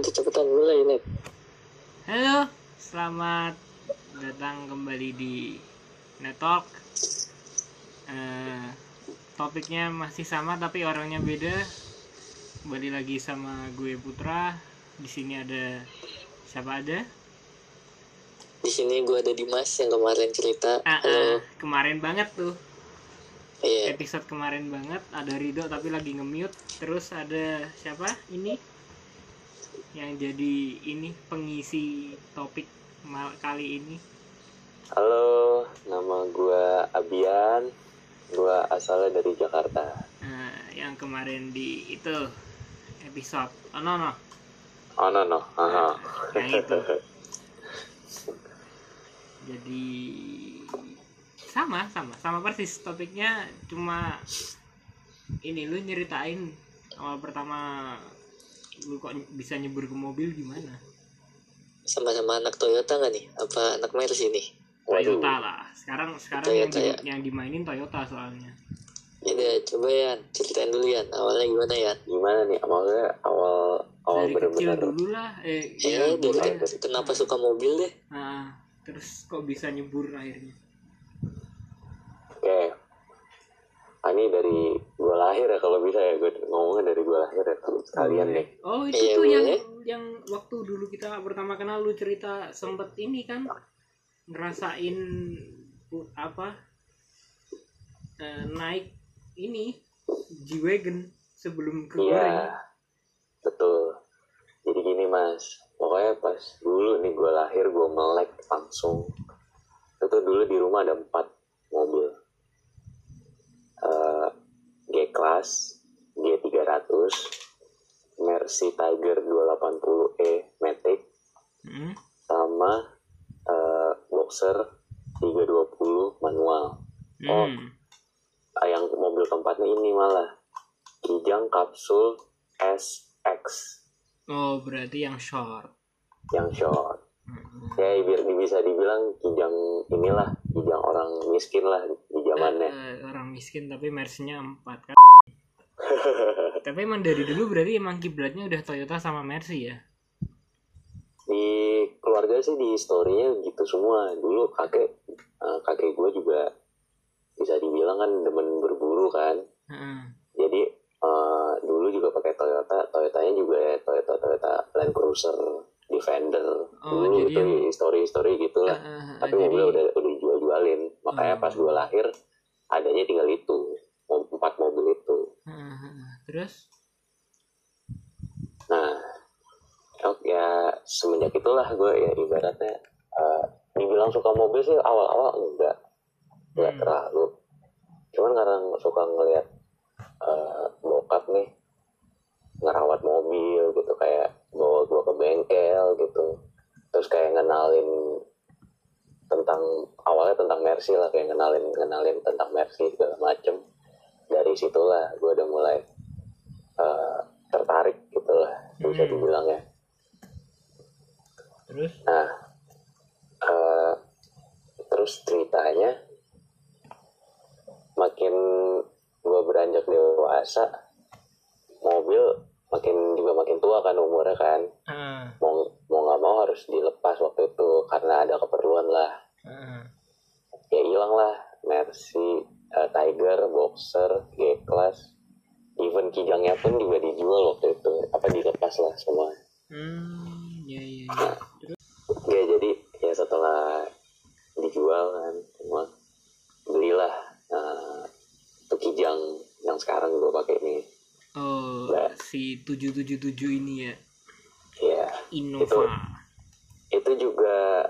udah cepetan mulai net. Halo, selamat datang kembali di Netalk. Eh, topiknya masih sama tapi orangnya beda. Kembali lagi sama gue Putra. Di sini ada siapa ada? Di sini gue ada Dimas yang kemarin cerita. Ah, Halo. ah, kemarin banget tuh. Iya. Episode kemarin banget ada Rido tapi lagi nge-mute. Terus ada siapa? Ini yang jadi ini pengisi topik mal- kali ini. Halo, nama gua Abian. Gua asalnya dari Jakarta. Nah, yang kemarin di itu episode oh no no Oh no no. Aha. yang itu jadi sama sama sama persis topiknya cuma ini lu nyeritain awal pertama lu kok bisa nyebur ke mobil gimana Sama-sama anak Toyota nggak nih? Apa anak Mercy nih? Waduh. Toyota lah sekarang sekarang yang, Toyota, di- ya. yang dimainin Toyota soalnya Ya udah, coba ya ceritain dulu ya. Awalnya gimana ya? Gimana nih? Awalnya awal awal dari kecil bener-bener. dulu lah eh Ya, iya, dari boleh. kenapa suka mobil deh? Nah, terus kok bisa nyebur akhirnya Oke. Ah, ini dari gua lahir ya kalau bisa ya gue ngomongnya dari gua lahir ya sekalian nih. Oh itu Iya, tuh yang boleh. yang waktu dulu kita pertama kenal lu cerita sempet ini kan ngerasain apa eh, naik ini G-Wagon sebelum ke Iya. Betul. Jadi gini mas, pokoknya pas dulu nih gua lahir gua melek langsung. Itu dulu di rumah ada empat mobil. G-Class, G300, Mercy Tiger 280E Matic, Hmm? sama eh, Boxer 320 manual. Oh. Hmm. Ah, yang mobil keempatnya ini malah Kijang Kapsul SX Oh berarti yang short. yang short. Hmm. Ya biar bisa dibilang Kijang inilah Kijang orang miskin lah zamannya. Eh, orang miskin tapi Mercy-nya 4 kan. tapi emang dari dulu berarti emang kiblatnya udah Toyota sama Mercy ya. Di keluarga sih di historinya gitu semua. Dulu kakek eh, kakek gue juga bisa dibilang kan demen berburu kan. Heeh. Jadi eh, dulu juga pakai Toyota, Toyotanya juga Toyota Toyota Land Cruiser Defender. Oh, dulu jadi itu yang- history-history gitulah. Heeh, Tapi jadi- mobilnya udah udah dijual-jualin. Makanya Oh. pas gue lahir adanya tinggal itu, empat mobil itu. Heeh. Terus Nah, oke ya semenjak itulah gue ya ibaratnya eh, dibilang suka mobil sih awal-awal enggak, enggak Hmm. terlalu. Cuman karena suka ngeliat eh, bokap nih ngerawat mobil gitu kayak bawa gue ke bengkel gitu, terus kayak ngenalin tentang awalnya tentang Mercy lah kayak ngenalin ngenalin tentang Mercy segala macem. Dari situlah gue udah mulai eh, tertarik gitu lah bisa Hmm. dibilang ya. Terus? Nah eh, terus ceritanya makin gue beranjak dewasa mobil makin juga makin tua kan umurnya kan. Heeh, mau mau nggak mau harus dilepas waktu itu karena ada keperluan lah. Heeh. ya hilang lah. Mercy eh, Tiger Boxer G Class even kijangnya pun juga dijual waktu itu. Apa dilepas lah semua. Hmm, ya ya ya. ya jadi ya setelah dijual kan semua belilah tuh kijang yang sekarang gue pakai ini Oh, Nah. si 777 ini ya, ya Innova. itu juga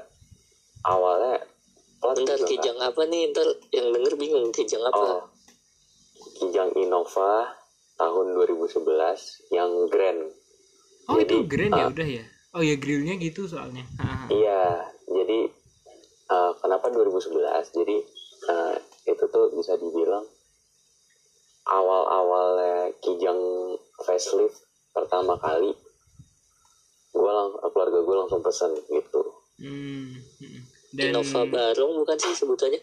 awalnya plat Ntar kijang apa nih? Ntar yang denger bingung kijang nggak- oh apa? kijang Innova tahun 2011 yang Grand Oh, itu Jadi, grand ya ah. udah ya. Oh ya grillnya gitu soalnya. Iya, jadi eh, kenapa 2011? Jadi eh, itu tuh bisa dibilang awal-awalnya Kijang facelift pertama kali, gua lang keluarga gue langsung pesen gitu. Hmm. hmm. Dan Innova Barong bukan sih sebutannya?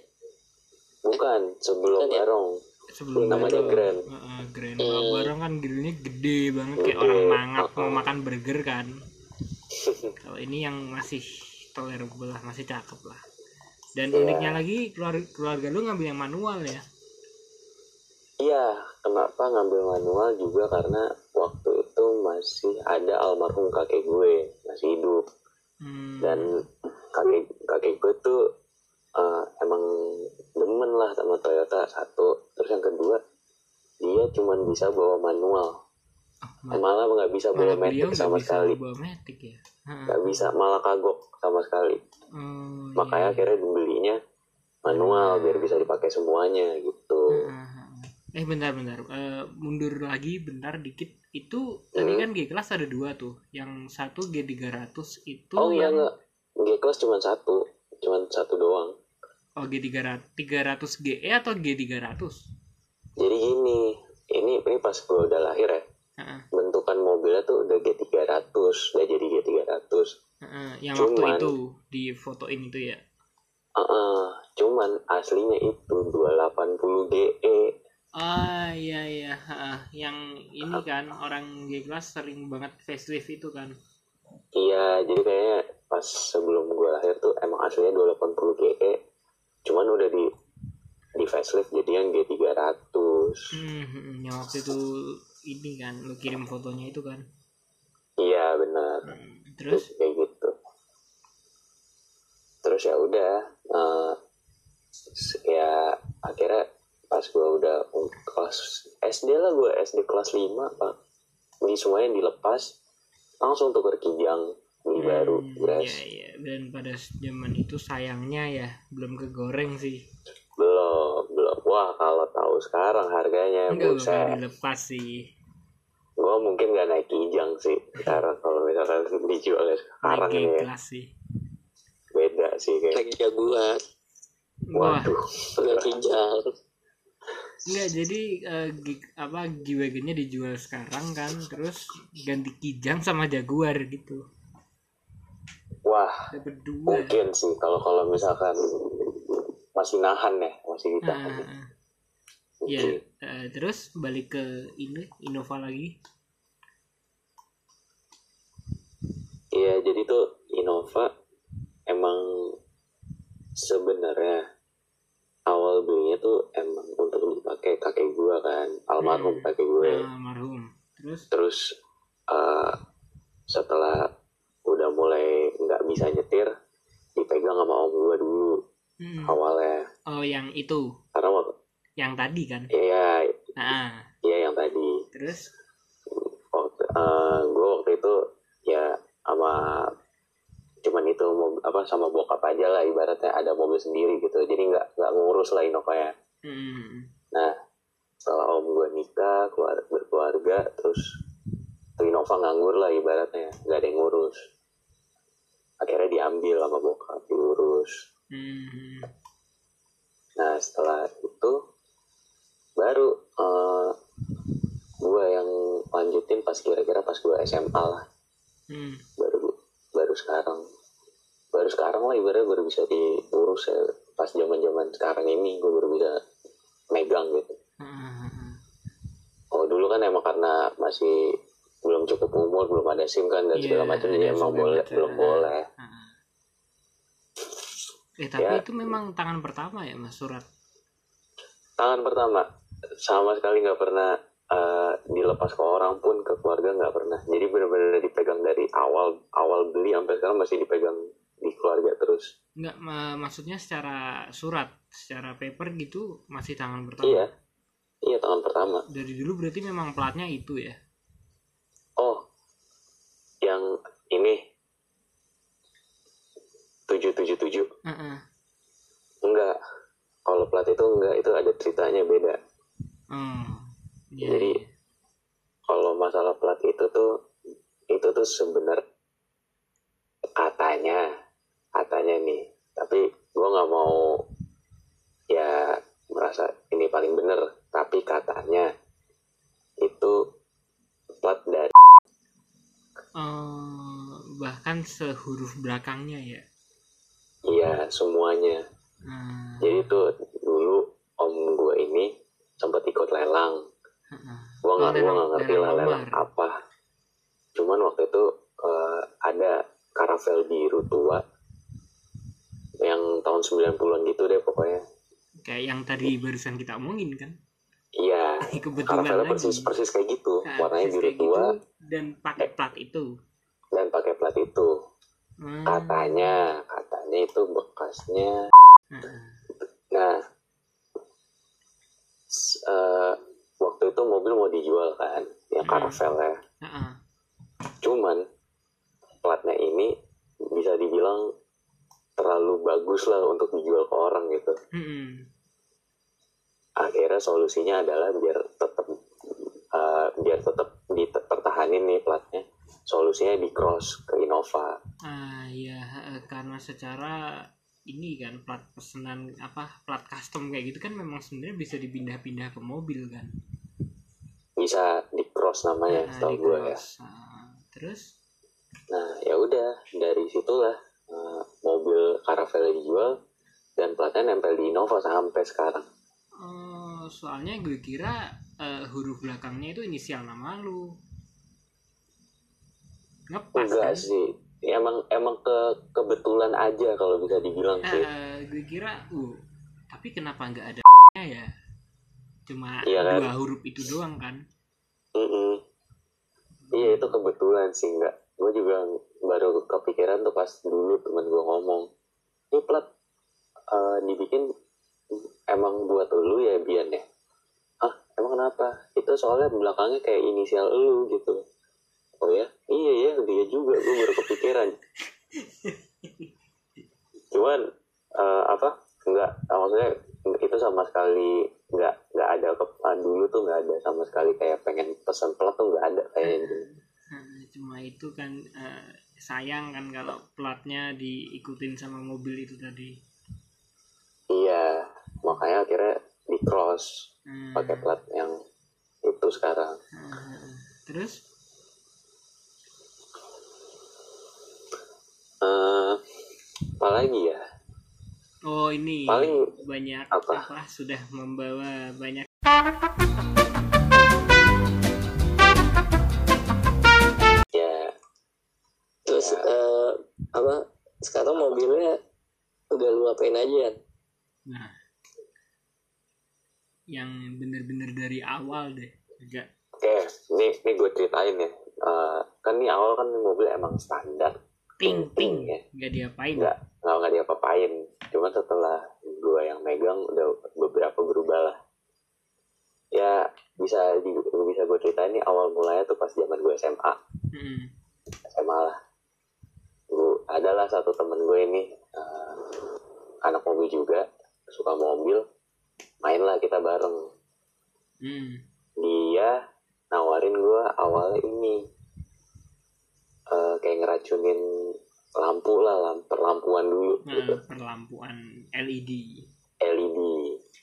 Bukan sebelum Bukan ya? Barong, sebelum namanya. Grand. Heeh, grand. Hmm. Kalau bareng kan grillnya gede banget kayak Gede. orang mangap mau makan burger kan. kalau ini yang masih tolerable lah masih cakep lah dan Iya. uniknya lagi keluarga keluarga lu ngambil yang manual ya Iya, kenapa ngambil manual juga karena waktu itu masih ada almarhum kakek gue masih hidup. Hmm. dan kakek kakek gue tuh eh, emang demen lah sama Toyota satu. Terus yang kedua dia cuman bisa bawa manual. Oh, ma- malah nggak bisa bawa malah metik nggak sama bisa sekali. bawa matic ya? Nggak bisa malah kagok sama sekali. Oh, makanya iya. akhirnya dibelinya manual biar bisa dipakai semuanya gitu. Ha-ha. Eh bentar bentar. Eh, mundur lagi bentar dikit. Itu tadi Hmm. kan G kelas ada dua tuh. Yang satu G 300 itu oh iya kan- nggak. G kelas cuma satu. Cuma satu doang. Oh G 300 300 GE atau G 300 jadi gini ini ini pas gue udah lahir ya. Ha-ha. bentukan mobilnya tuh udah G300 udah jadi G300 Ha-ha. yang waktu Cuman- itu di fotoin itu ya? Heeh, cuman aslinya itu 280 GE Ah iya iya. Ha-ha. yang ini kan orang G kelas sering banget facelift itu kan? Iya jadi kayaknya pas sebelum gue lahir tuh emang aslinya 280 GE cuman udah di di facelift jadi yang G300 hmm, hmm, yang waktu itu ini kan lu kirim fotonya itu kan? Iya benar. Hmm, terus? Kayak gitu. Terus ya udah eh, s- ya akhirnya pas gue udah kelas SD lah gue SD kelas 5 pak. Ini semuanya dilepas langsung tuker kijang beli baru Hmm, beres iya iya. Dan pada zaman itu sayangnya ya belum kegoreng sih. Belum belum. Wah kalau tahu sekarang harganya enggak buset. dilepas sih. Gue mungkin gak naik kijang sih sekarang kalau misalkan dijualnya sekarang naik ya. kelas sih. Beda sih kayak lagi wah. Waduh. Udah kijang enggak jadi eh, gi- apa G-Wagonnya dijual sekarang kan terus ganti kijang sama Jaguar gitu. Wah dapat dua mungkin sih kalau kalau misalkan masih nahan ya masih Ah, ditahan ah, ah. ya eh, terus balik ke ini Innova lagi. Iya jadi tuh Innova emang sebenarnya awal belinya tuh emang untuk dipakai kakek gua kan. Almarhum Hmm. kakek gue Ah, almarhum. Terus? Terus eh, setelah udah mulai nggak bisa nyetir dipegang sama om gua dulu hmm. awalnya. Oh yang itu? Karena waktu yang tadi kan? Iya. Ah. Iya yang tadi. Terus? Waktu eh, gue waktu itu ya sama cuman itu mob- apa sama bokap aja lah ibaratnya ada mobil sendiri gitu jadi nggak nggak ngurus lah Innova ya hmm. nah setelah om gue nikah keluar, berkeluarga terus tuh Innova nganggur lah ibaratnya nggak ada yang ngurus akhirnya diambil sama bokap diurus Hmm. nah setelah itu baru eh gue yang lanjutin pas kira-kira pas gue SMA lah Hmm. baru baru sekarang baru ibaratnya baru bisa diurus ya. Pas zaman zaman sekarang ini gue baru bisa megang gitu. Ah. oh dulu kan emang karena masih belum cukup umur belum ada sim kan dan Iya, segala macam jadi ada emang boleh macam. belum boleh. Eh tapi Ya. itu memang tangan pertama ya mas surat? Tangan pertama. Sama sekali nggak pernah eh, dilepas ke orang pun ke keluarga nggak pernah. Jadi benar-benar dipegang dari awal awal beli sampai sekarang masih dipegang di keluarga terus. Nggak ma- maksudnya secara surat secara paper gitu masih tangan pertama? Iya. Iya tangan pertama. Dari dulu berarti memang platnya itu ya? Oh yang ini. 777 Ah, ah. enggak. Kalau plat itu enggak itu ada ceritanya beda. Oh, iya, Jadi, kalau masalah plat itu tuh itu tuh sebenarnya katanya katanya nih. Tapi gue nggak mau ya merasa ini paling bener. Tapi katanya itu plat dari Eh, bahkan sehuruf belakangnya ya? Iya semuanya. Ah, jadi tuh dulu om gue ini sempat ikut lelang. Ah. gue nggak Oh, lelang- nggak ngerti lelang lah lelang apa. Cuman waktu itu eh, ada karavel biru tua yang tahun 90-an gitu deh pokoknya. Kayak yang tadi barusan kita omongin kan? Iya kebetulan lagi. persis persis kayak gitu. Nah, warnanya biru tua. gitu, dan pakai plat itu. Dan pakai plat itu. Hmm. katanya katanya itu bekasnya. Heeh. nah. Eh, waktu itu mobil mau dijual kan yang Hmm. karavelnya Heeh. cuman platnya ini bisa dibilang terlalu bagus lah untuk dijual ke orang gitu Mm-mm. akhirnya solusinya adalah biar tetap eh, biar tetap dipertahanin nih platnya solusinya di cross ke Innova Ah ya eh, karena secara ini kan plat pesanan apa plat custom kayak gitu kan memang sebenarnya bisa dipindah-pindah ke mobil kan. bisa di cross namanya Nah, setahu gue ya. Ah, terus nah ya udah dari situlah mobil Caravelle dijual dan platnya nempel di Innova sampai sekarang eh, soalnya gue kira eh, huruf belakangnya itu inisial nama lu. Ngepas enggak kan? sih emang emang ke kebetulan aja kalau bisa dibilang sih Eh, gue kira uh tapi kenapa nggak ada ya? Cuma Iya kan? dua huruf itu doang kan? Mm-mm. Iya itu kebetulan sih enggak. Gue juga baru kepikiran tuh pas dulu temen gue ngomong, ini plat eh, dibikin emang buat lu ya Bian ya? Ah emang kenapa? Itu soalnya belakangnya kayak inisial lu gitu. Oh ya? Iya ya dia juga gue baru kepikiran. Cuman eh, apa? Enggak, maksudnya itu sama sekali nggak nggak ada ke dulu tuh nggak ada sama sekali kayak pengen pesan plat tuh nggak ada kayak gitu. Nah, cuma itu kan eh, sayang kan kalau platnya diikutin sama mobil itu tadi. Iya, makanya akhirnya di cross Hmm, pakai plat yang itu sekarang. eh, terus Eh, apalagi ya? oh ini Paling banyak apa? apa sudah membawa banyak apa sekarang mobilnya udah lu apain aja nah yang bener-bener dari awal deh enggak oke, ini ini gue ceritain ya. Eh, kan nih awal kan mobil emang standar, ting ting ya. nggak diapain nggak nggak nggak diapa-apain. Cuman setelah gue yang megang udah beberapa berubah lah. Ya bisa di, bisa gue ceritain nih awal mulanya tuh pas zaman gue SMA. Hmm, SMA lah adalah satu temen gue ini eh, anak mobil juga suka mobil main lah kita bareng. Hmm. dia nawarin gue awalnya ini eh, kayak ngeracunin lampu lah lampu perlampuan dulu gitu. Nah, perlampuan LED LED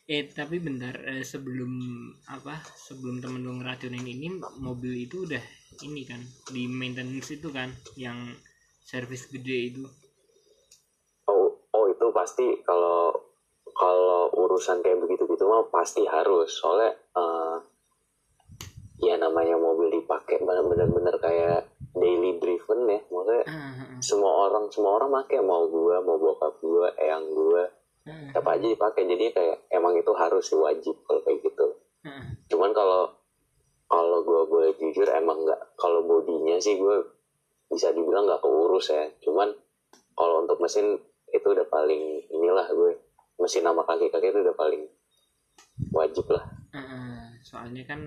Eh tapi bentar eh, sebelum apa sebelum temen lu ngeracunin ini mobil itu udah ini kan di maintenance itu kan yang servis gede itu. oh oh itu pasti kalau kalau urusan kayak begitu gitu mah pasti harus soalnya eh, ya namanya mobil dipakai bener-bener kayak daily driven ya maksudnya ah. semua orang semua orang pakai mau gua mau bokap gua eyang gua Ah, siapa aja dipakai jadi kayak emang itu harus sih wajib kalau kayak gitu ah. cuman kalau kalau gua boleh jujur emang nggak kalau bodinya sih gua bisa dibilang nggak keurus ya cuman kalau untuk mesin itu udah paling inilah gue mesin sama kaki-kaki itu udah paling wajib lah Ah, ah. soalnya kan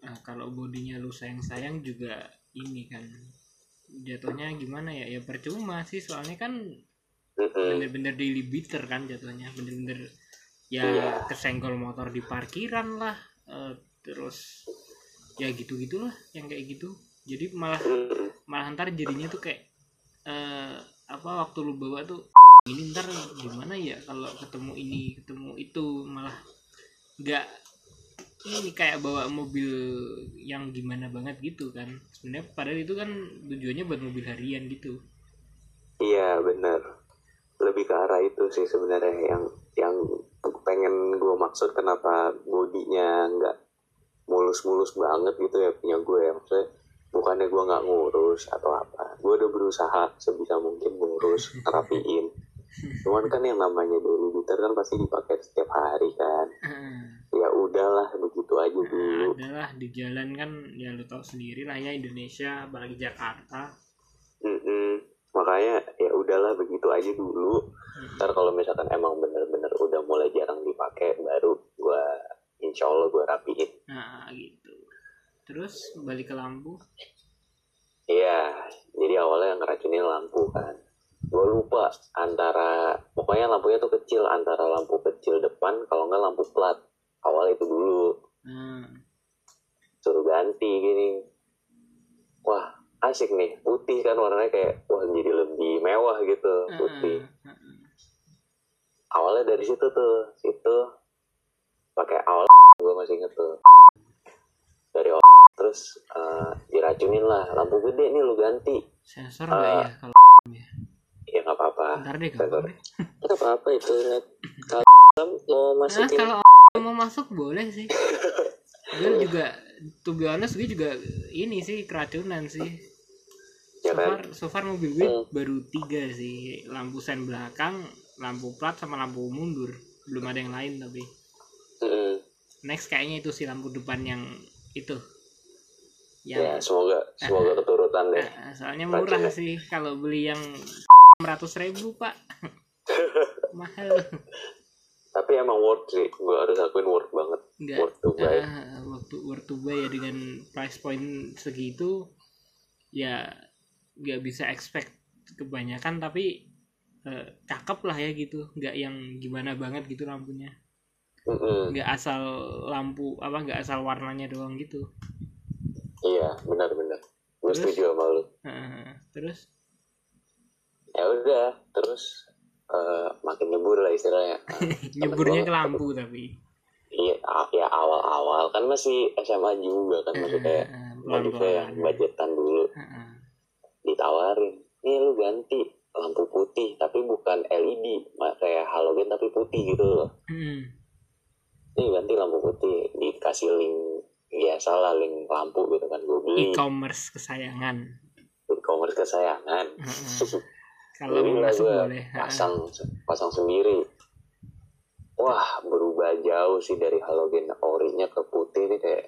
ah, kalau bodinya lu sayang-sayang juga ini kan jatuhnya gimana ya ya percuma sih soalnya kan bener-bener daily beater kan jatuhnya bener-bener ya Iya. kesenggol motor di parkiran lah eh, terus ya gitu gitulah yang kayak gitu jadi malah. Malah ntar jadinya tuh kayak eh, apa waktu lu bawa tuh ini ntar gimana ya kalau ketemu ini ketemu itu. Malah nggak ini kayak bawa mobil yang gimana banget gitu kan. Sebenarnya padahal itu kan tujuannya buat mobil harian gitu. Iya bener lebih ke arah itu sih sebenarnya yang yang pengen gue maksud kenapa bodinya nggak mulus-mulus banget gitu ya punya gue ya. Maksudnya bukannya gue nggak ngurus atau apa gue udah berusaha sebisa mungkin ngurus rapiin cuman kan yang namanya daily gitar kan pasti dipakai setiap hari kan. Heeh. ya udahlah begitu aja Nah, dulu adalah di jalan kan ya lu tau sendiri lah ya Indonesia apalagi Jakarta. Mm-mm. makanya ya udahlah begitu aja dulu. Ntar kalau misalkan emang bener-bener udah mulai jarang dipakai baru gue insya Allah gue rapiin. Nah gitu terus balik ke lampu Iya, jadi awalnya yang ngeracunin lampu kan. Gue lupa antara, pokoknya lampunya tuh kecil, antara lampu kecil depan, kalau nggak lampu plat. Awal itu dulu, nah, suruh ganti gini. Wah, asik nih, putih kan warnanya kayak, wah jadi lebih mewah gitu, putih. Heeh, heeh. Awalnya dari situ tuh, situ pakai awal gue masih inget tuh. Dari awal, terus eh, diracunin lah, lampu gede nih lu ganti. sensor nggak Ah. ya kalau Ya nggak apa-apa. ntar deh Sensor. kalau Nggak apa-apa itu kalau mau nah masukin kalau mau masuk boleh sih gue juga to be honest gue juga ini sih keracunan sih Ya so kan? far, so far mobil gue Hmm. baru tiga sih lampu sen belakang lampu plat sama lampu mundur belum ada yang lain tapi Mm-mm. next kayaknya itu sih lampu depan yang itu Ya, yang semoga semoga keturutan deh. eh, soalnya murah Racunnya. sih kalau beli yang ratus ribu pak mahal Tapi emang worth sih, gue harus akuin worth banget. nggak Worth to buy. ah, waktu worth to buy ya dengan price point segitu ya nggak bisa expect kebanyakan tapi eh, cakep lah ya gitu nggak yang gimana banget gitu lampunya Nggak asal lampu apa nggak asal warnanya doang gitu Iya, benar-benar. Gue setuju sama lu. Heeh. terus Ya udah, terus eh, makin nyebur lah istilahnya. nyeburnya ke lampu tapi Iya, a- ya awal-awal kan masih SMA juga kan masih kayak modifnya yang pelan-pelan. budgetan dulu Heeh. ditawarin. Nih lu ganti lampu putih tapi bukan LED, kayak halogen tapi putih gitu loh. Hmm. Nih ganti lampu putih, dikasih link biasa lah link lampu gitu kan gue beli. E-commerce kesayangan. E-commerce kesayangan. Kalau lah masuk gue boleh pasang pasang sendiri. Wah berubah jauh sih dari halogen orinya ke putih nih kayak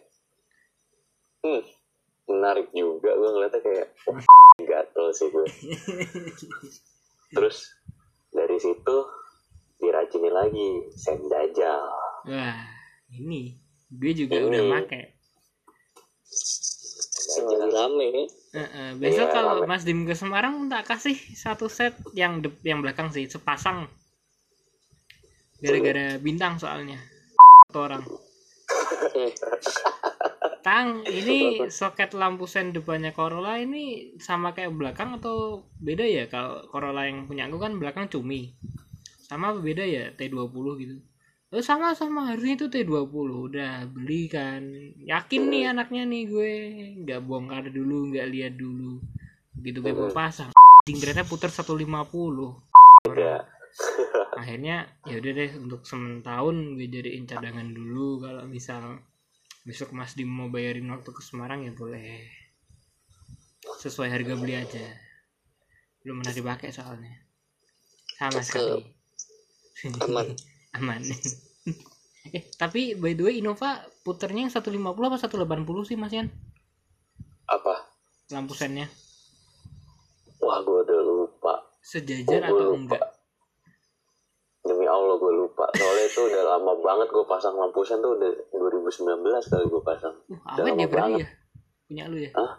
hmm menarik juga. Gue ngeliatnya kayak wah gatel sih gue terus dari situ diracuni lagi sen dajal wah ini gue juga Ini. udah make. Lagi rame. Heeh, besok Iya, kalau. Mas Dim ke Semarang tak kasih satu set yang de- yang belakang sih sepasang. Gara-gara bintang soalnya. Orang. Eh, Tang ini soket lampu sen depannya Corolla ini sama kayak belakang atau beda ya? Kalau Corolla yang punya aku kan belakang cumi. Sama apa beda ya? T20 gitu Oh, sama sama. Harusnya itu T20 udah beli kan. Yakin nih anaknya nih gue. Nggak bongkar dulu nggak lihat dulu. Gitu gue mau pasang. Anjing ternyata puter 150 udah akhirnya ya udah deh untuk sementahun gue jadiin cadangan dulu. Kalau misal besok Mas Dim mau bayarin waktu ke Semarang ya boleh. Sesuai harga beli aja. Belum pernah dipakai soalnya. Sama sekali. Aman aman. Eh tapi by the way Innova puternya yang 150 apa 180 sih Mas Yan? Apa? Lampu sennya wah gue udah lupa. Sejajar gue atau lupa. enggak? Demi Allah gue lupa. Soalnya itu udah lama banget gue pasang lampu sen tuh udah 2019 kali gue pasang. Uh, Udah awet lama ya berarti banget. ya? Punya lu ya? Hah?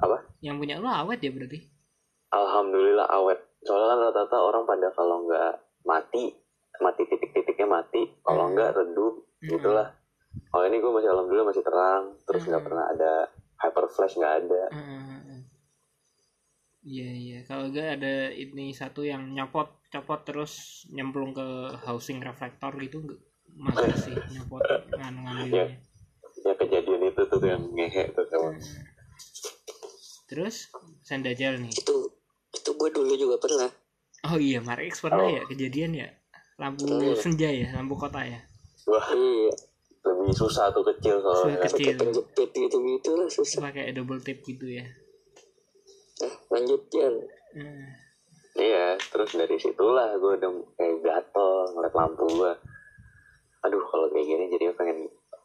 apa? Yang punya lu awet ya berarti? Alhamdulillah awet. Soalnya kan rata-rata orang pada kalau nggak mati mati titik-titiknya mati. Kalau Hmm. nggak redup. Hmm. gitulah. Kalau ini gue masih alhamdulillah masih terang. Terus nggak Hmm. pernah ada hyper flash nggak ada. Heeh. Iya iya. Kalau enggak ada ini satu yang nyopot copot terus nyemplung ke housing reflektor gitu enggak. Masa sih nyopot nganu ngambilnya. Ya. Kejadian itu tuh yang ngehe tuh sama Heeh. terus sendajal nih. Itu itu gue dulu juga pernah. Oh iya Marix pernah Oh. ya kejadian ya lampu Iya. senja ya lampu kota ya? Wah iya. lebih susah tuh kecil soalnya Susah kecil. penjepit gitu gitu lah susah. Pakai double tape gitu ya? Nah, lanjut Jan. Eh, iya terus dari situlah gue udah kayak gatel ngeliat lampu gue aduh kalau kayak gini jadi pengen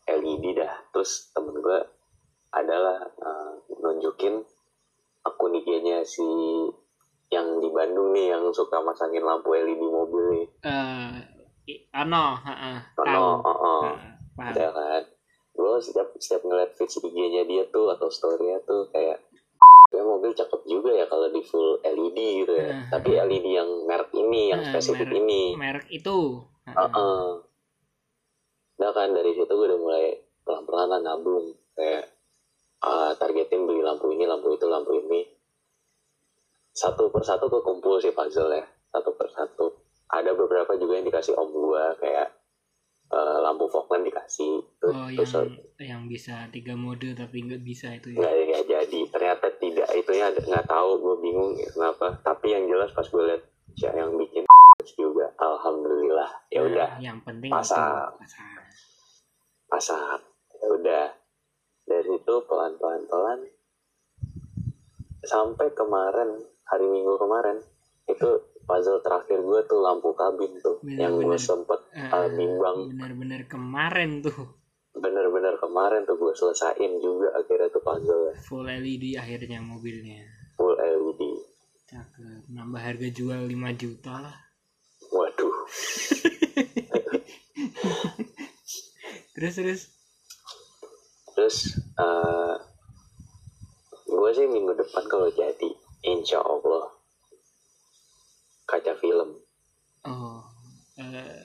LED dah. Terus temen gue adalah eh, nunjukin akun IG-nya si yang di Bandung nih yang suka masangin lampu LED mobil nih eh, ano heeh, tahu Ono, oh, oh. Heeh, ya kan gue setiap setiap ngeliat feeds IG-nya dia tuh atau story-nya tuh kayak ya mobil cakep juga ya kalau di full LED gitu ya Hmm. tapi LED yang merek ini yang Eh, spesifik merek- ini merek itu Heeh. Heeh. Nah kan dari situ gue udah mulai pelan-pelan nabung kayak ah, targetin beli lampu ini, lampu itu, lampu ini. Satu persatu gue kumpul sih puzzle ya, satu persatu. Ada beberapa juga yang dikasih om gue kayak eh, lampu Falkland dikasih, terus, oh terus yang yang bisa tiga mode tapi nggak bisa itu nggak ya nggak jadi. Ternyata tidak, itunya ada- nggak tahu gue bingung ya kenapa. Tapi yang jelas pas gue lihat siapa yang bikin juga, alhamdulillah ya Nah, udah. yang penting Pasang. itu pasang pasang ya udah. Dari situ pelan pelan pelan sampai kemarin hari minggu kemarin itu puzzle terakhir gue tuh lampu kabin tuh Bener, yang gue sempet Eh, uh, bimbang bener-bener kemarin tuh. Bener-bener kemarin tuh gue selesain juga akhirnya tuh puzzle full LED akhirnya mobilnya. Full LED cakep nambah harga jual 5 juta lah. Waduh. Terus terus? Terus uh, gue sih minggu depan kalau jadi insya Allah kaca film. Oh. Eh,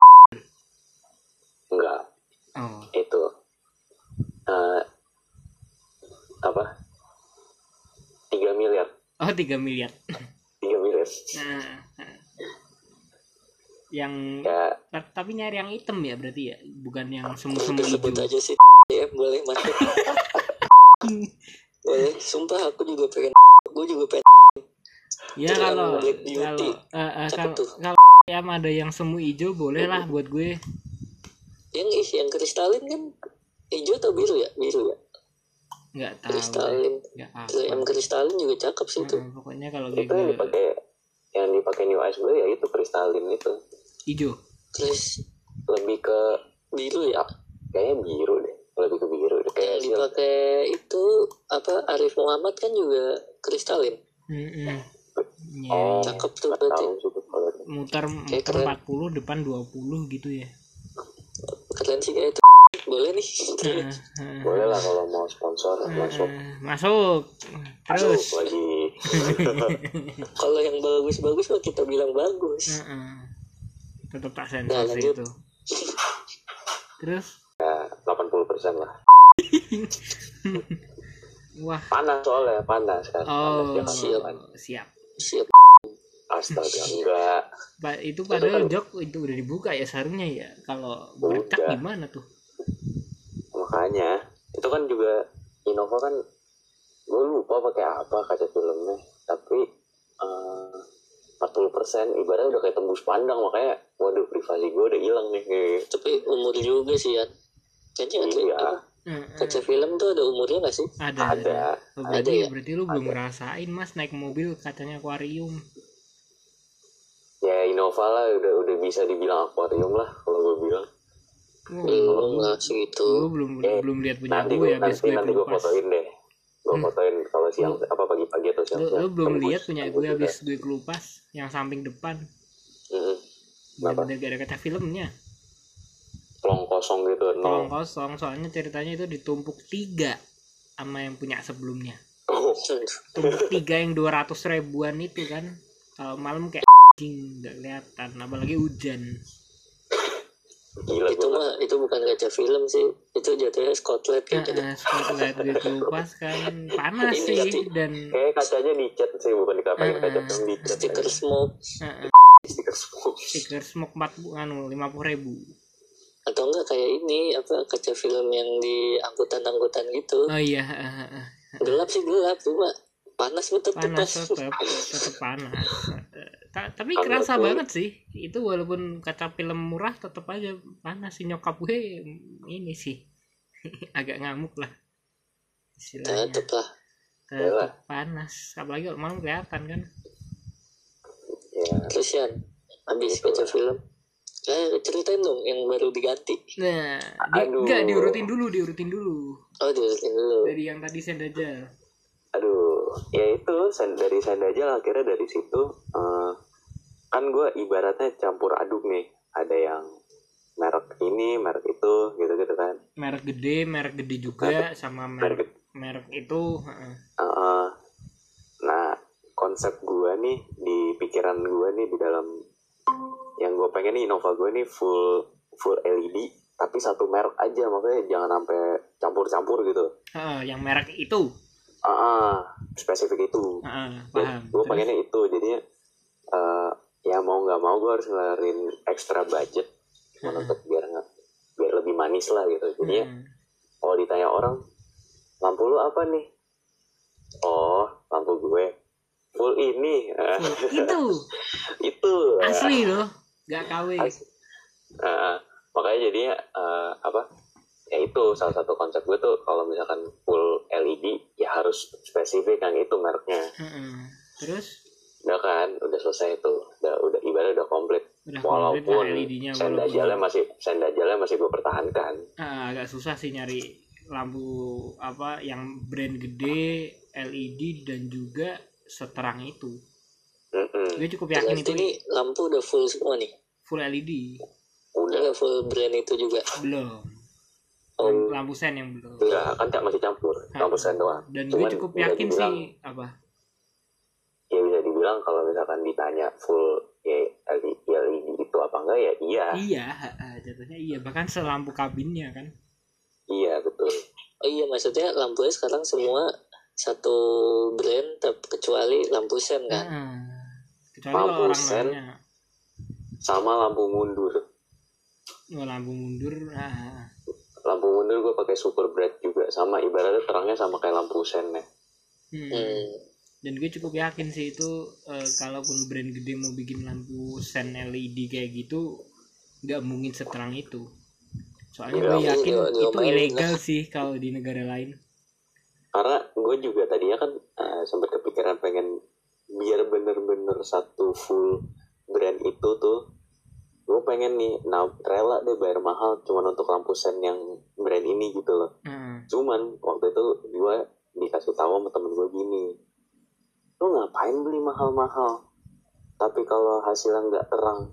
enggak. Oh. Itu eh, apa? Tiga miliar. Oh 3 miliar. Tiga miliar. Nah, nah. yang ya. ta- tapi nyari yang hitam ya berarti ya? Bukan yang semu semu Udah sebut aja sih. Ya boleh masuk boleh sumpah aku juga pengen. Gue juga pengen ya kalau kalau eh, eh, Cakep kalau tuh. kalau yang ada yang semu hijau boleh lah buat gue. Yang isi yang kristalin kan hijau atau biru ya? Biru ya? Nggak tahu. Kristalin. Nggak Terus yang kristalin juga cakep sih itu. Heeh, pokoknya kalau itu yang gue dipakai yang dipakai new ice gue ya itu kristalin itu. Hijau. Terus lebih ke biru ya? Kayaknya biru deh. Lebih ke biru deh. Kayak yang dipakai itu apa Arif Muhammad kan juga kristalin? Mm-mm. Ya, oh cakep tuh berarti. muter muter keren. 40 depan 20 gitu ya. Keren sih kayak itu. Boleh nih. Boleh lah kalau mau sponsor masuk Heeh, masuk. Masuk. Terus. Lagi. Kalau yang bagus-bagus mah kita bilang bagus. Heeh. tetap tak sensor Nah, lanjut. itu. Terus? Ya 80% lah. Wah. Panas soalnya panas kan. Oh panas siap. kan siap siap astaga enggak. Ba- itu padahal jok itu udah dibuka ya seharusnya ya. Kalau bercak gimana tuh? Makanya itu kan juga Innova kan gue lupa pakai apa kaca filmnya. Tapi eh, 40% ibaratnya udah kayak tembus pandang. Makanya waduh privasi gue udah hilang nih. Tapi umur juga sih ya kayaknya ada Iya. Heeh. kaca film tuh ada umurnya gak sih? Ada ada. Oh, Ada berarti ya? berarti lu belum ngerasain mas naik mobil kacanya akuarium. Ya Innova lah udah udah bisa dibilang akuarium lah kalau gue bilang. Wah, belum lah segitu gue belum Eh, belum lihat punya nanti gue ya habis nanti gue nanti gue fotoin deh. Gue Hmm. fotoin kalau siang apa pagi-pagi atau siang lu, lu belum Tembus- lihat punya gue habis gue kelupas yang samping depan. Kenapa? bener-bener gak ada kaca filmnya pelong kosong gitu kolong nol kosong soalnya ceritanya itu ditumpuk tiga sama yang punya sebelumnya. Oh, tumpuk tiga yang 200 ribuan itu kan kalau malam kayak anjing nggak kelihatan apalagi hujan. Gila itu gue mah itu bukan kaca film sih itu jatuhnya Scotland nah, gitu. Nah, gue kelupas kan panas Ini sih. dan kayak kacanya dicat sih bukan dikapain Eh, kaca film dicat stiker smoke. Uh, stiker smoke. Stiker smoke 40 anu 50 ribu atau enggak kayak ini apa kaca film yang di angkutan-angkutan gitu. Oh iya gelap sih gelap cuma panas betul panas tetap tetap tetap panas ta- tapi Anggap kerasa tuh. banget sih. Itu walaupun kaca film murah tetap aja panas sih. Nyokap gue ini sih agak ngamuk lah istilahnya. Tetep lah. Tetap panas apalagi kalau malam kelihatan kan. Ya terus Yan habis baca film eh ceritain dong yang baru diganti. Nah Aduh. enggak diurutin dulu diurutin dulu. Oh diurutin dulu. Dari yang tadi sendajal aduh ya itu dari Sandajal akhirnya dari situ eh, kan gue ibaratnya campur aduk nih. Ada yang merek ini merek itu gitu gitu kan. Merek gede merek gede juga sama merek merek merek itu heeh. eh, nah konsep gue nih di pikiran gue nih di dalam yang gue pengen nih Innova gue nih full full LED tapi satu merek aja makanya jangan sampai campur-campur gitu. Heeh, yang merek itu. Ah ah, spesifik itu. Gue paham. gue pengennya itu jadinya eh, ya mau nggak mau gue harus ngeluarin extra budget Hmm. untuk biar nggak biar lebih manis lah gitu. Jadinya Hmm. kalau ditanya orang lampu lu apa nih? Oh lampu gue full ini. Itu? Itu. Asli loh nggak KW Ah, makanya jadinya eh, apa ya itu salah satu konsep gue tuh kalau misalkan full LED ya harus spesifik yang itu mereknya. Terus? Udah kan udah selesai itu udah udah ibarat udah komplit. Udah walaupun LED-nya sendajalnya masih sendajalnya masih gue pertahankan. Ah, agak susah sih nyari lampu apa yang brand gede LED dan juga seterang itu. Mm-mm. gue cukup yakin berarti itu. ini lampu udah full semua nih full LED udah full brand itu juga. Belum. Oh, lampu sen yang belum. Enggak kan tak masih campur. Lampu sen doang. Dan gue Cuman cukup bisa yakin dibilang- sih apa? Ya bisa dibilang kalau misalkan ditanya full ya LED, LED itu apa enggak ya iya. Iya jatuhnya iya. Bahkan selampu kabinnya kan? Iya betul. Oh iya maksudnya lampunya sekarang semua satu brand kecuali lampu sen kan? Heeh. kecuali Lampu sen. sama lampu mundur. Oh, lampu mundur. Ah, lampu mundur gue pakai super bright juga. Sama ibaratnya terangnya sama kayak lampu sen ya. Hmm. hmm. dan gue cukup yakin sih itu eh, kalaupun brand gede mau bikin lampu sen LED kayak gitu nggak mungkin seterang itu. Soalnya gue yakin itu ilegal sih kalau di negara lain. Karena gue juga tadinya kan eh, sempat kepikiran pengen biar bener-bener satu full brand itu tuh gue pengen nih nah rela deh bayar mahal cuman untuk lampu sen yang brand ini gitu loh Heeh. cuman waktu itu gue dikasih tahu sama temen gue gini lu ngapain beli mahal-mahal tapi kalau hasilnya nggak terang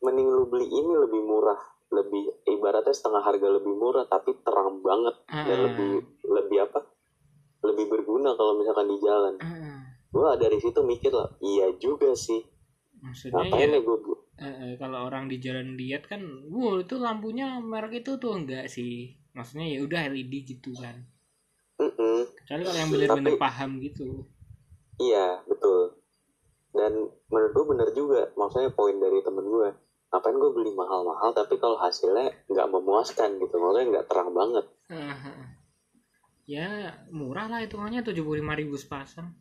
mending lu beli ini lebih murah lebih ibaratnya setengah harga lebih murah tapi terang banget dan Ah. lebih lebih apa lebih berguna kalau misalkan di jalan Heeh. gue dari situ mikir lah iya juga sih maksudnya ngapain ya ya gue eh, eh, kalau orang di jalan lihat kan wow itu lampunya merek itu tuh. Enggak sih. Maksudnya ya udah LED gitu kan. Kecuali kalau yang bener-bener Tapi- paham gitu. Iya betul. Dan menurut gue bener juga. Maksudnya poin dari temen gue ngapain gue beli mahal-mahal tapi kalau hasilnya nggak memuaskan gitu. Maksudnya nggak terang banget. Heeh. ya murah lah hitungannya tujuh puluh lima ribu sepasang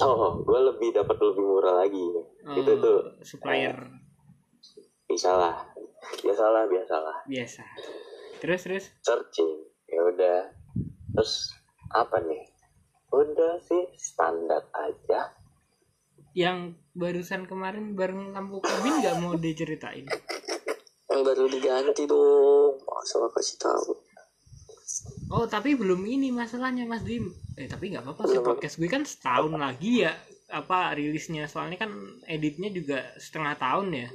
oh gue lebih dapat lebih murah lagi. Itu Eh, tuh supplier. lah biasalah. Biasalah biasa. Terus terus? Searching. Ya udah. Terus apa nih? Udah sih standar aja. Yang barusan kemarin bareng lampu kabin nggak mau diceritain? Yang baru diganti dong. Masa kasih tahu oh tapi belum ini masalahnya mas Dim eh tapi nggak apa-apa sih podcast gue kan setahun lagi ya apa rilisnya. Soalnya kan editnya juga setengah tahun ya.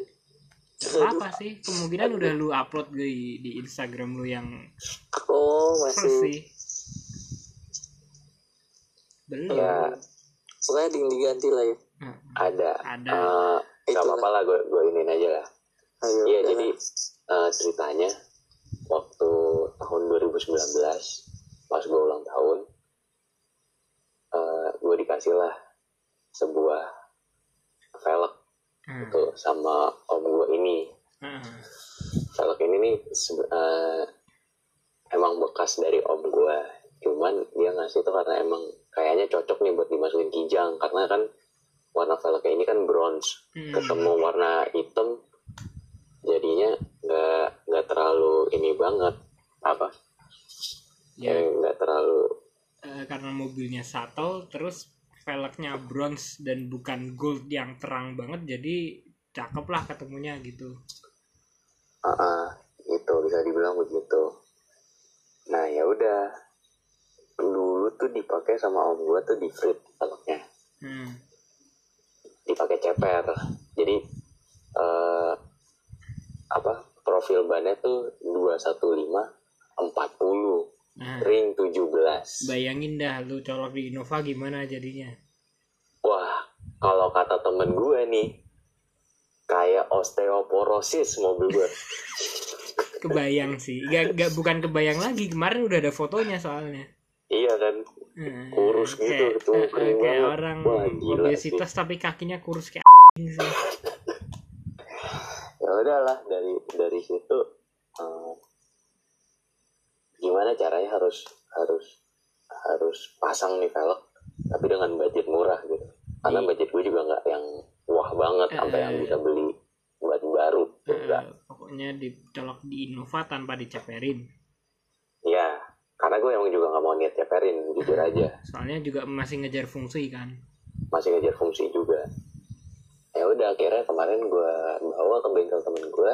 Gak apa sih kemungkinan udah lu upload di di Instagram lu yang oh masih sih belum. Ya pokoknya yang diganti lah ya. Nah, ada. Ada. Eh, nggak Itulah. apa-apa lah gue gue iniin aja lah. Ayo Iya jadi eh, ceritanya waktu 2019 pas gue ulang tahun eh, gue dikasih lah sebuah velg Hmm. tuh sama om gue ini Hmm. velg ini nih eh, emang bekas dari om gue cuman dia ngasih tuh karena emang kayaknya cocok nih buat dimasukin kijang karena kan warna velgnya ini kan bronze Hmm. ketemu warna hitam jadinya nggak nggak terlalu ini banget apa ya. Ya nggak terlalu eh, karena mobilnya shuttle terus velgnya bronze dan bukan gold yang terang banget jadi cakep lah ketemunya gitu. Ah ah, itu bisa dibilang begitu. Nah ya udah. Dulu tuh dipakai sama om gua tuh di flip velgnya. Hmm. dipakai ceper. Jadi eh, apa profil bannya tuh 215 40 nah. Ring 17 bayangin dah lu colok di Innova gimana jadinya? Wah kalau kata temen gue nih kayak osteoporosis mobil gue. Kebayang sih. Gak, gak bukan kebayang lagi. Kemarin udah ada fotonya soalnya. Iya kan? Hmm, Kurus gitu, kayak, eh, eh, kayak banget. orang Wah, obesitas tapi kakinya kurus kayak sih. Ya udahlah dari dari situ eh, gimana caranya harus harus harus pasang nih velg tapi dengan budget murah gitu. Karena Iya. budget gue juga nggak yang wah banget sampai yang Eh. bisa beli buat baru Eh, enggak. pokoknya dicolok di Innova tanpa diceperin. Ya karena gue emang juga nggak mau niat ceperin jujur aja. soalnya juga masih ngejar fungsi kan. Masih ngejar fungsi juga. Ya udah akhirnya kemarin gue bawa ke bengkel temen gue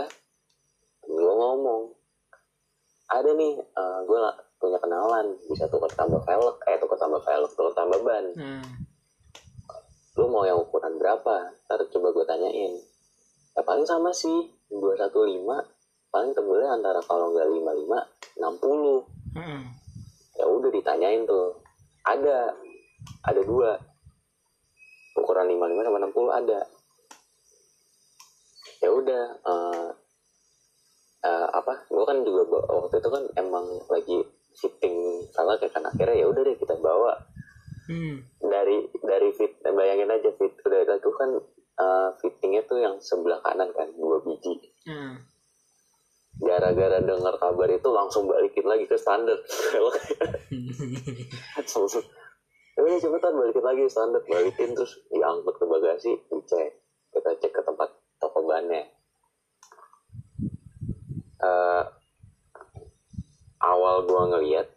gue ngomong ada nih eh, gue punya kenalan bisa tukar tambah velg eh tukar tambah velg tukar tambah ban. Nah lu mau yang ukuran berapa? Ntar coba gue tanyain. Ya paling sama sih 215 paling tebelnya antara kalau nggak 55 60 heeh. ya udah ditanyain tuh. Ada. Ada dua. Ukuran 55 sama 60 ada. Ya udah eh eh, apa? Gue kan juga waktu itu kan emang lagi fitting salah kayak kan akhirnya ya udah deh kita bawa. Hmm. dari dari fit bayangin aja fit udah itu kan eh, fittingnya tuh yang sebelah kanan kan dua biji. Heeh. gara-gara dengar kabar itu langsung balikin lagi ke standar. Langsung ya udah cepetan balikin lagi standar balikin. Terus diangkut ke bagasi dicek. Kita cek ke tempat toko bannya Eh, awal gua ngeliat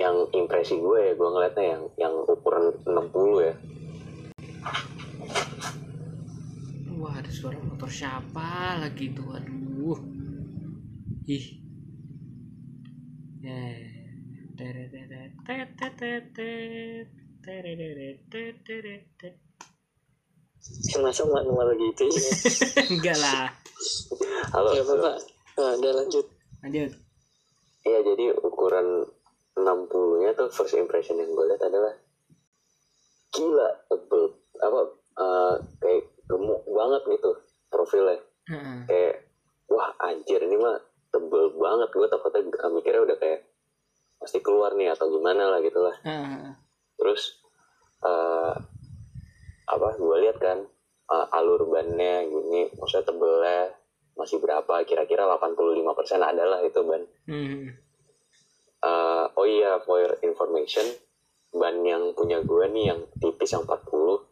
yang impresi gue ya gue ngeliatnya yang yang ukuran 60 ya. Wah ada suara motor siapa lagi tuh aduh. Ih. Eh masa manual gitu ya enggak lah halo ya bapak. Nah, udah lanjut. Lanjut. Iya jadi ukuran 60 nya tuh first impression yang gue lihat adalah gila tebel apa eh, kayak gemuk banget gitu profilnya. Heeh. kayak wah anjir ini mah tebel banget. Gue takutnya mikirnya udah kayak pasti keluar nih atau gimana lah gitu lah. Heeh. terus eh apa gue lihat kan eh, alur bannya gini maksudnya tebelnya masih berapa kira-kira 85% adalah itu ban Hmm. Eh, oh iya, for your information, ban yang punya gue nih yang tipis yang 40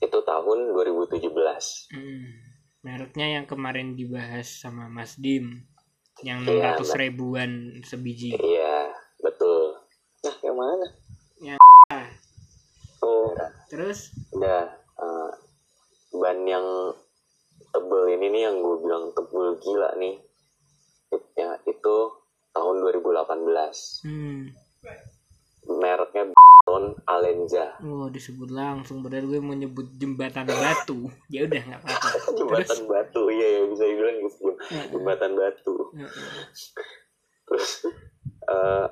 itu tahun 2017. Hmm. Mereknya yang kemarin dibahas sama Mas Dim yang Iya, 600 Mbak. ribuan sebiji. Iya, betul. nah yang mana Oh, Terus udah eh, ban yang tebel ini nih yang gue bilang tebel gila nih. Ya, itu tahun 2018. hmm. Mereknya Ton Alenza. Oh, disebut langsung padahal gue mau nyebut jembatan batu. Ya udah nggak apa-apa. Jembatan batu, iya ya bisa dibilang gitu. Jembatan batu. Heeh. terus eh,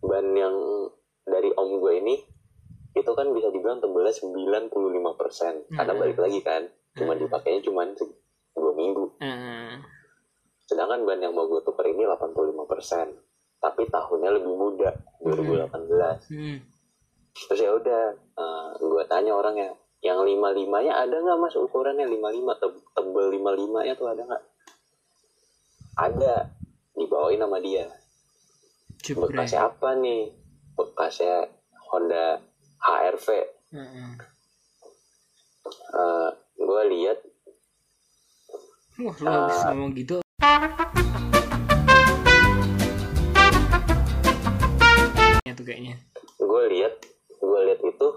ban yang dari om gue ini itu kan bisa dibilang tebelnya 95% karena Hmm. balik lagi kan cuma Hmm. dipakainya cuma dua minggu Heeh. sedangkan ban yang mau gue tuker ini 85% tapi tahunnya lebih muda 2018 Hmm. Terus ya udah eh, gue tanya orangnya yang 55 nya ada nggak mas? Ukurannya 55 Te- tebel 55 nya tuh ada nggak? Ada dibawain sama dia. Jepret. bekasnya apa nih? Bekasnya Honda HRV Heeh. gue lihat Wah, lu habis ngomong gitu. Ya tuh kayaknya. gue lihat gue lihat itu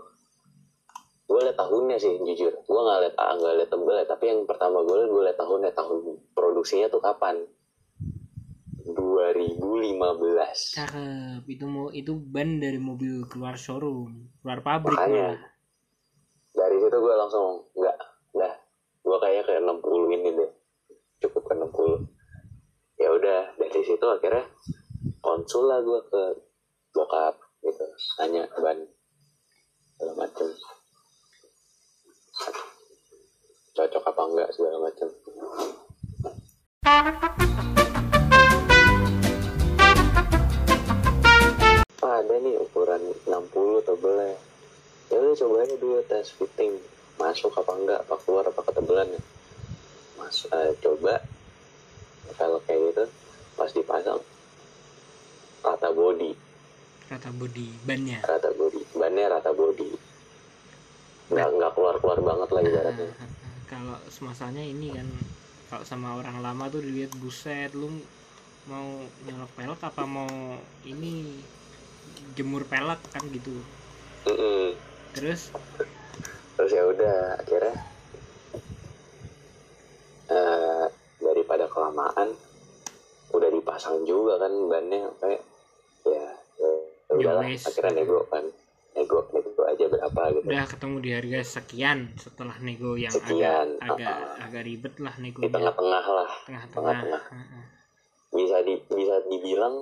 gue lihat tahunnya sih jujur. Gue nggak lihat ah, nggak lihat tebel tapi yang pertama gue lihat gue lihat tahunnya tahun produksinya tuh kapan? 2015 Cakep. Itu mau itu ban dari mobil keluar showroom, keluar pabrik. makanya malah. dari situ gue langsung nggak dah gue kayaknya ke 60 ini deh. Cukup ke 60 ya udah dari situ akhirnya konsul lah gue ke bokap gitu. Tanya ban segala macem cocok apa enggak segala macem ah, ada nih ukuran 60 tebelnya ya udah coba aja dulu tes fitting. Masuk apa enggak apa keluar apa ketebelannya mas eh, coba. Kalau kayak gitu pas dipasang rata body Rata body bannya. rata body bannya rata body nggak nggak keluar keluar banget lah ibaratnya Kalau semasanya ini kan kalau sama orang lama tuh dilihat buset lu mau nyolok pelek apa mau ini jemur pelek kan gitu. Mm-mm. Terus terus ya udah akhirnya eh, daripada kelamaan udah dipasang juga kan bannya kayak ya ya udahlah Ya wes. akhirnya nego kan nego nego aja berapa gitu udah ketemu di harga sekian setelah nego yang Sekian, agak agak uh-uh. agak ribet lah di negonya tengah-tengah lah tengah-tengah tengah-tengah. Heeh. bisa di bisa dibilang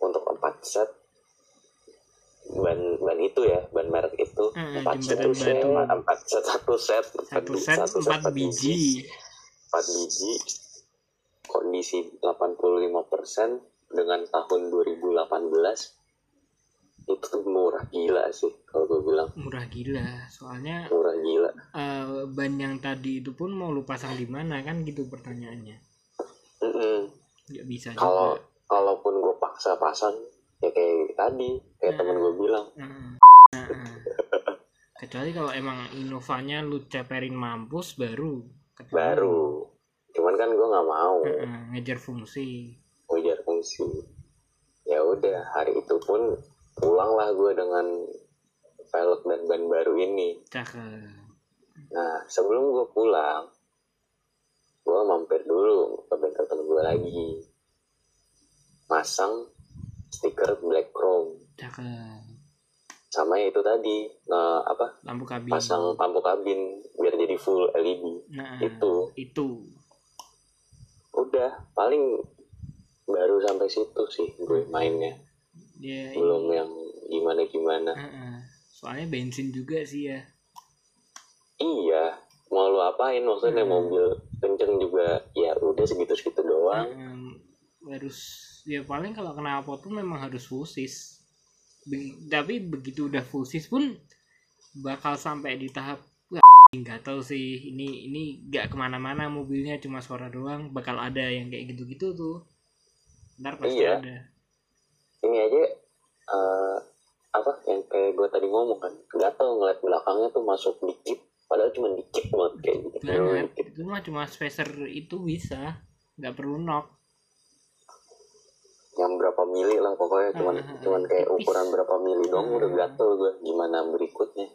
untuk empat set ban ban itu ya ban merek itu empat set itu batu. empat set satu set satu set satu empat empat biji empat biji kondisi 85% dengan tahun 2018 itu tuh murah gila sih kalau gue bilang. Murah gila soalnya murah gila. eh, ban yang tadi itu pun mau lu pasang di mana kan gitu pertanyaannya. Mm-mm. nggak bisa kalau kalaupun gue paksa pasang ya kayak tadi kayak temen gue bilang. Heeh. Heeh. kecuali kalau emang Innovanya lu ceperin mampus baru. Ketemu. baru. Cuman kan gue nggak mau. Heeh, ngejar fungsi. Ujar fungsi. Ya udah hari itu pun pulanglah gue dengan velg dan ban baru ini. Cakep. Nah sebelum gue pulang gue mampir dulu ke bengkel temen gue lagi. Masang stiker black chrome. Cakep. Sama ya itu tadi nah, apa lampu kabin. pasang lampu kabin biar jadi full LED nah itu. itu. Udah paling baru sampai situ sih gue mainnya dia belum ini, yang gimana gimana. Soalnya bensin juga sih ya. Iya mau lu apain? Maksudnya Hmm. mobil kenceng juga ya udah segitu segitu doang. Heeh. harus ya paling kalau kena apa tuh memang harus fullsis Be- tapi begitu udah fullsis pun bakal sampai di tahap nggak tahu sih. Ini ini nggak ke mana-mana mobilnya cuma suara doang. Bakal ada yang kayak gitu-gitu tuh. Ntar pasti Iya. ada ini aja eh, apa yang kayak gue tadi ngomong kan. Gatel ngeliat belakangnya tuh masuk dikit padahal cuma dikit banget kayak gitu. Banget dikit. itu mah cuma spacer itu bisa nggak perlu knock. Yang berapa mili lah pokoknya cuman Ah, ah, ah, cuman kayak tipis. ukuran berapa mili dong Ah. udah gatel gue gimana berikutnya.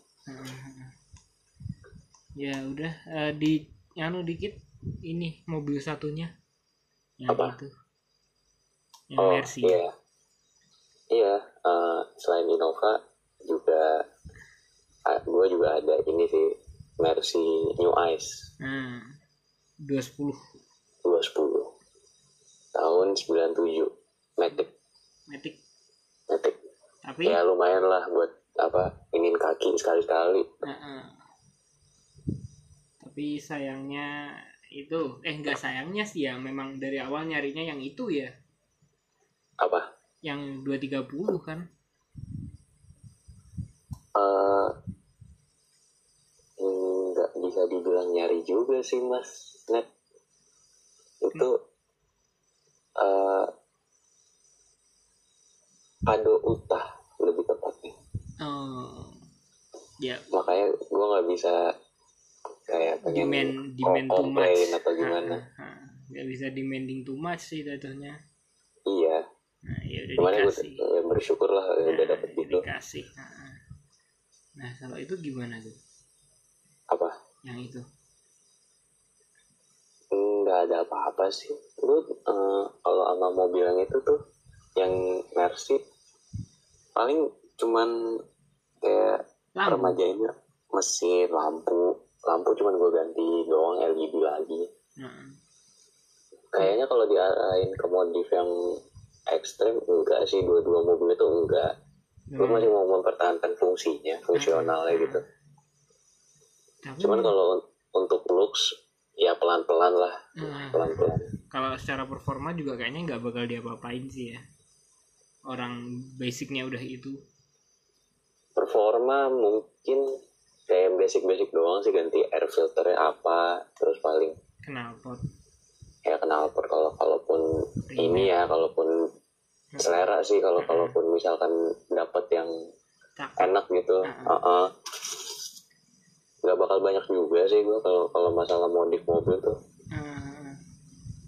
Ya udah eh, di anu dikit ini mobil satunya. Yang Apa? itu. Yang oh Mercy. iya iya eh, selain Innova juga gue juga ada ini sih Mercy New Ice. Nah 210 210 tahun 97 Matic. Matic. Matic. Tapi? Ya lumayan lah buat apa ingin kaki sekali-sekali. Heeh. tapi sayangnya itu eh enggak sayangnya sih ya memang dari awal nyarinya yang itu ya. Apa yang 230 kan? Eh nggak bisa dibilang nyari juga sih mas. Net. Itu eh kado utah lebih tepatnya. Oh ya. Makanya gue nggak bisa kayak pengen demand demand too komplain much. atau gimana. Heeh, heeh. nggak bisa demanding too much sih jatuhnya. Iya cuman gue ya bersyukur lah ya udah Nah, dapet gitu dikasih. Nah, nah kalau itu gimana tuh apa? Yang itu? Nggak ada apa-apa sih. Lu eh, kalau sama mobil yang itu tuh yang Mercy paling cuman kayak lampu. remajainnya mesin lampu. Lampu cuman gue ganti doang LED lagi. Nah, kayaknya kalau diarahin ke modif yang ekstrim? Enggak sih dua-dua mobil itu enggak. Gue masih mau mempertahankan fungsinya fungsionalnya gitu. Tapi cuman kalau un- untuk looks ya pelan-pelan lah. Nah, pelan-pelan. Kalau secara performa juga kayaknya nggak bakal diapa-apain sih ya. Orang basicnya udah itu. Performa mungkin kayak basic-basic doang sih ganti air filternya apa terus paling knalpot ya knalpot kalau kalaupun ini ya kalaupun selera sih kalau kalaupun misalkan dapat yang enak gitu. Heeh. Heeh. nggak bakal banyak juga sih gua kalau kalau masalah modif mobil tuh.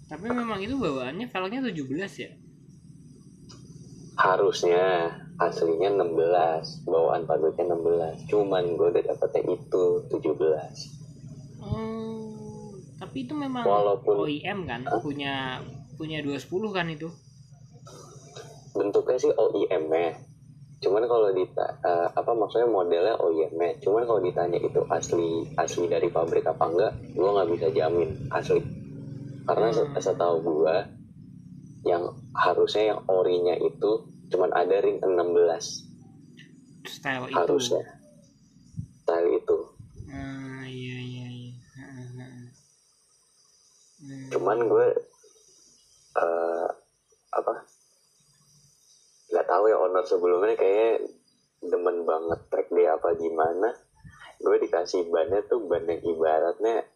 Tapi memang itu bawaannya velgnya 17 ya? Harusnya aslinya 16 bawaan pabriknya 16 cuman gue udah dapetnya itu 17 oh tapi itu memang Walaupun- OEM kan punya punya 210 kan itu. Bentuknya sih OEM nya cuman kalau dita eh, apa maksudnya modelnya OEM nya cuman kalau ditanya itu asli asli dari pabrik apa enggak gue nggak bisa jamin asli. Karena Hmm. setahu gue yang harusnya yang orinya itu cuman ada ring 16 style itu. Harusnya. Style itu iya iya iya Ah, ah, ah. Hmm. cuman gue eh apa nggak tahu ya owner sebelumnya kayak demen banget track dia apa gimana. Gue dikasih bannya tuh ban yang ibaratnya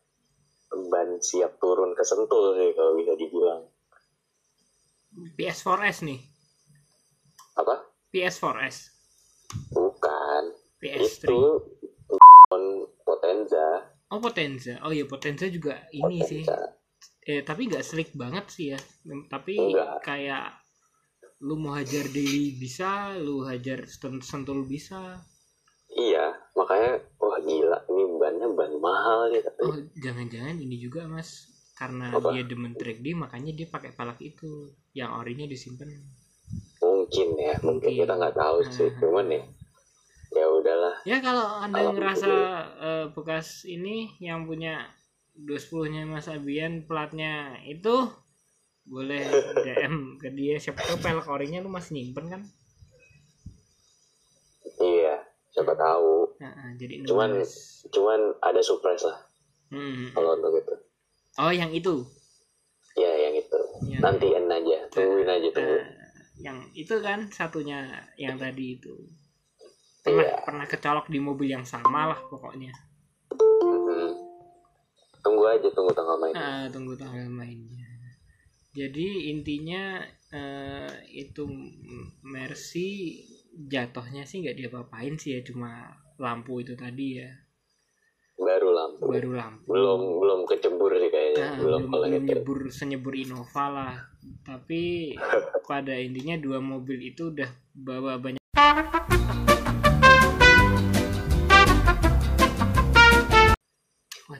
ban siap turun ke sentul sih kalau bisa dibilang. PS4S nih. Apa? PS4S bukan. PS3 itu Potenza. Oh Potenza. Oh iya Potenza juga ini sih. Potenza eh tapi nggak slick banget sih ya tapi Enggak. kayak lu mau hajar daily bisa lu hajar sen- sentul bisa iya makanya wah gila ini bannya ban mahal ya tapi oh jangan-jangan ini juga mas karena Apa? dia demen track D makanya dia pakai palak itu yang orinya disimpan mungkin ya mungkin Mungkin. kita nggak tahu sih Hmm. cuman ya ya udahlah ya kalau anda ngerasa eh, bekas ini yang punya 210 nya mas Abian platnya. Itu boleh DM ke dia. Siapa tahu lu masih nyimpen kan? Iya siapa tahu. Nah, ah, jadi Cuman- nulis. cuman ada surprise lah. Hmm. kalau untuk itu. Oh yang itu? Ya yang itu. Yang- nantiin aja tungguin aja tunggu Eh, yang itu kan satunya yang tadi itu. Pernah Iya. pernah kecolok di mobil yang sama lah pokoknya. Tunggu aja tunggu tanggal main Ah, tunggu tanggal mainnya. Jadi intinya eh, itu Mercy jatuhnya sih nggak diapa-apain sih ya cuma lampu itu tadi ya. Baru lampu. Baru lampu. Belum belum kecebur sih kayaknya. Nah, belum belum, nyebur senyebur Innova lah. Tapi pada intinya dua mobil itu udah bawa banyak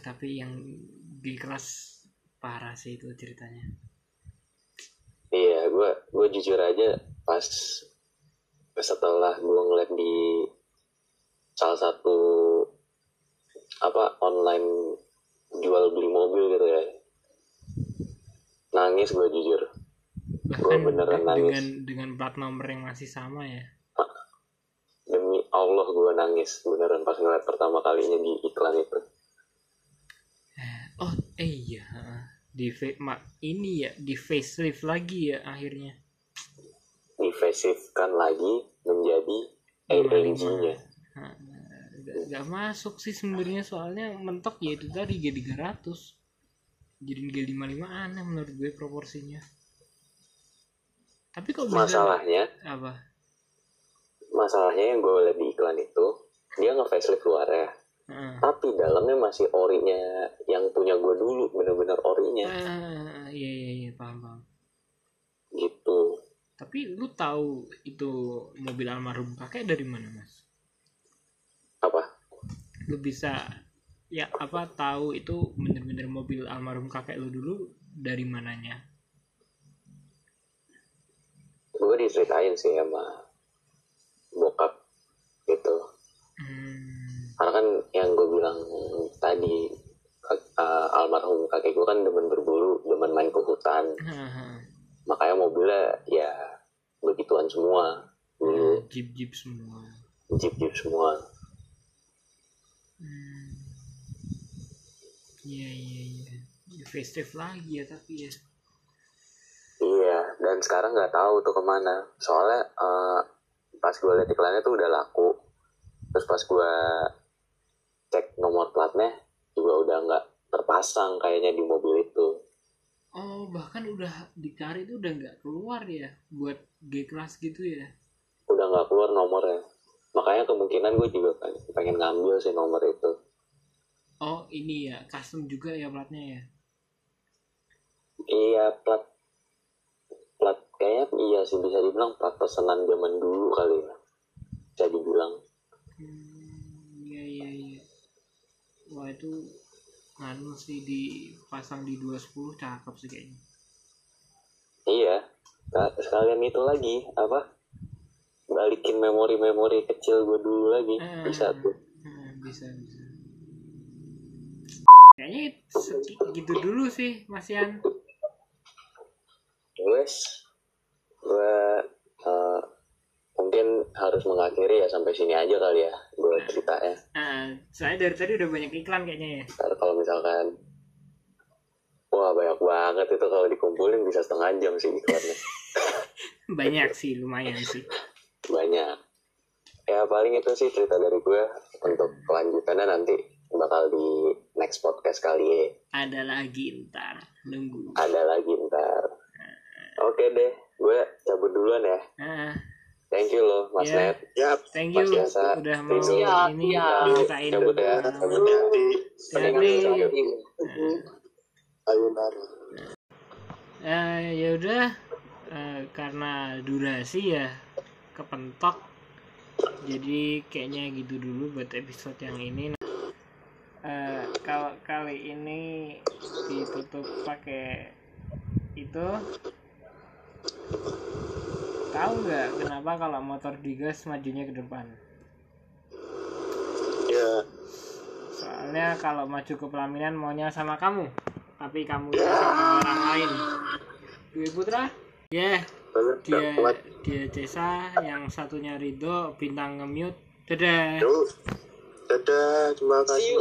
tapi yang di kelas parah sih itu ceritanya. Iya gue gue jujur aja pas setelah gue ngeliat di salah satu apa online jual beli mobil gitu ya. Nangis gue jujur. Bahkan beneran de- nangis. dengan dengan plat nomor yang masih sama ya? Demi Allah gue nangis beneran pas ngeliat pertama kalinya di iklan itu oh eh iya di fa- ma- ini ya di facelift lagi ya akhirnya. Di facelift kan lagi menjadi AMG nya nggak nggak masuk sih sebenarnya soalnya mentok ya itu tadi G300 jadi G55 aneh menurut gue proporsinya. Tapi kok bisa masalahnya apa? masalahnya yang gue liat di iklan itu dia nge facelift luarnya Heeh. tapi dalamnya masih orinya yang punya gue dulu bener-bener orinya. Ah, iya iya iya paham paham. Gitu. Tapi lu tahu itu mobil almarhum kakek dari mana mas? Apa? Lu bisa ya apa tahu itu bener-bener mobil almarhum kakek lu dulu dari mananya? Gue diceritain sih sama bokap gitu. Hmm. Karena kan yang gue bilang tadi uh, almarhum kakek gue kan demen berburu demen main ke hutan Haha. makanya mobilnya ya begituan semua dulu jeep jeep semua jeep jeep semua Hmm. Iya iya iya. Ya, festive lagi ya tapi ya. iya dan sekarang nggak tahu tuh ke mana soalnya uh, pas gue liat iklannya tuh udah laku terus pas gue cek nomor platnya juga udah nggak terpasang kayaknya di mobil itu Oh bahkan udah dicari tuh udah nggak keluar ya buat G kelas gitu ya. udah nggak keluar nomornya makanya kemungkinan gue juga pengen, pengen ngambil sih nomor itu Oh ini ya custom juga ya platnya ya. iya plat plat kayaknya iya sih bisa dibilang plat pesanan zaman dulu kali ya bisa dibilang Hmm, iya iya iya. Wah itu nganu sih dipasang di 210 cakep sih kayaknya. iya Nah, sekalian itu lagi apa balikin memori-memori kecil gue dulu lagi Ah. bisa tuh Hmm, bisa bisa. Kayaknya gitu dulu sih Mas Yan. wes gue uh, mungkin harus mengakhiri ya sampai sini aja kali ya gue ceritanya. Ah, saya dari tadi udah banyak iklan kayaknya ya. Ntar kalau misalkan wah banyak banget itu kalau dikumpulin bisa setengah jam sih iklannya. Banyak sih lumayan sih. banyak. Ya paling itu sih cerita dari gue untuk kelanjutannya nanti bakal di next podcast kali ya Ada lagi ntar. Nunggu. ada lagi ntar. Oke deh gue cabut duluan ya. Ah, thank you loh mas Ya. Net Ya, thank you Mas Yasa, udah mau. Siap, ini siap. ceritain. cabut ya cabut ya Jadi, ayo naro. eh, ya udah eh, karena durasi ya kepentok. Jadi kayaknya gitu dulu buat episode yang ini. Eh, kalau kali ini ditutup pakai itu tahu nggak kenapa kalau motor digas majunya ke depan? Ya, soalnya kalau maju ke pelaminan maunya sama kamu tapi kamu sama orang lain. Dwi Putra? Ya bener dia dia Cesa yang satunya Rido bintang nge-mute. Dadah. Dadah, terima kasih.